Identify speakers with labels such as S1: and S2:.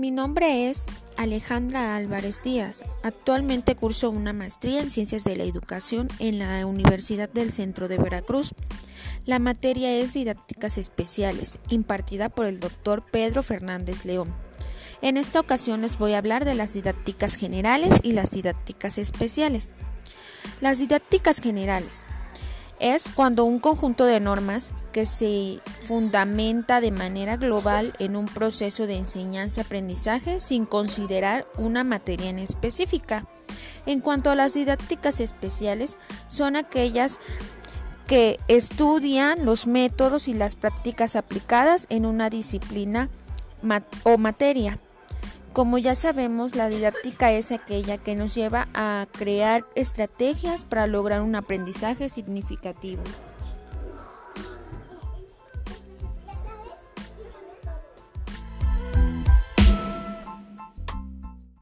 S1: Mi nombre es Alejandra Álvarez Díaz. Actualmente curso una maestría en Ciencias de la Educación en la Universidad del Centro de Veracruz. La materia es Didácticas Especiales, impartida por el doctor Pedro Fernández León. En esta ocasión les voy a hablar de las didácticas generales y las didácticas especiales. Las didácticas generales es cuando un conjunto de normas que se fundamenta de manera global en un proceso de enseñanza-aprendizaje sin considerar una materia en específica. En cuanto a las didácticas especiales, son aquellas que estudian los métodos y las prácticas aplicadas en una disciplina o materia. Como ya sabemos, la didáctica es aquella que nos lleva a crear estrategias para lograr un aprendizaje significativo.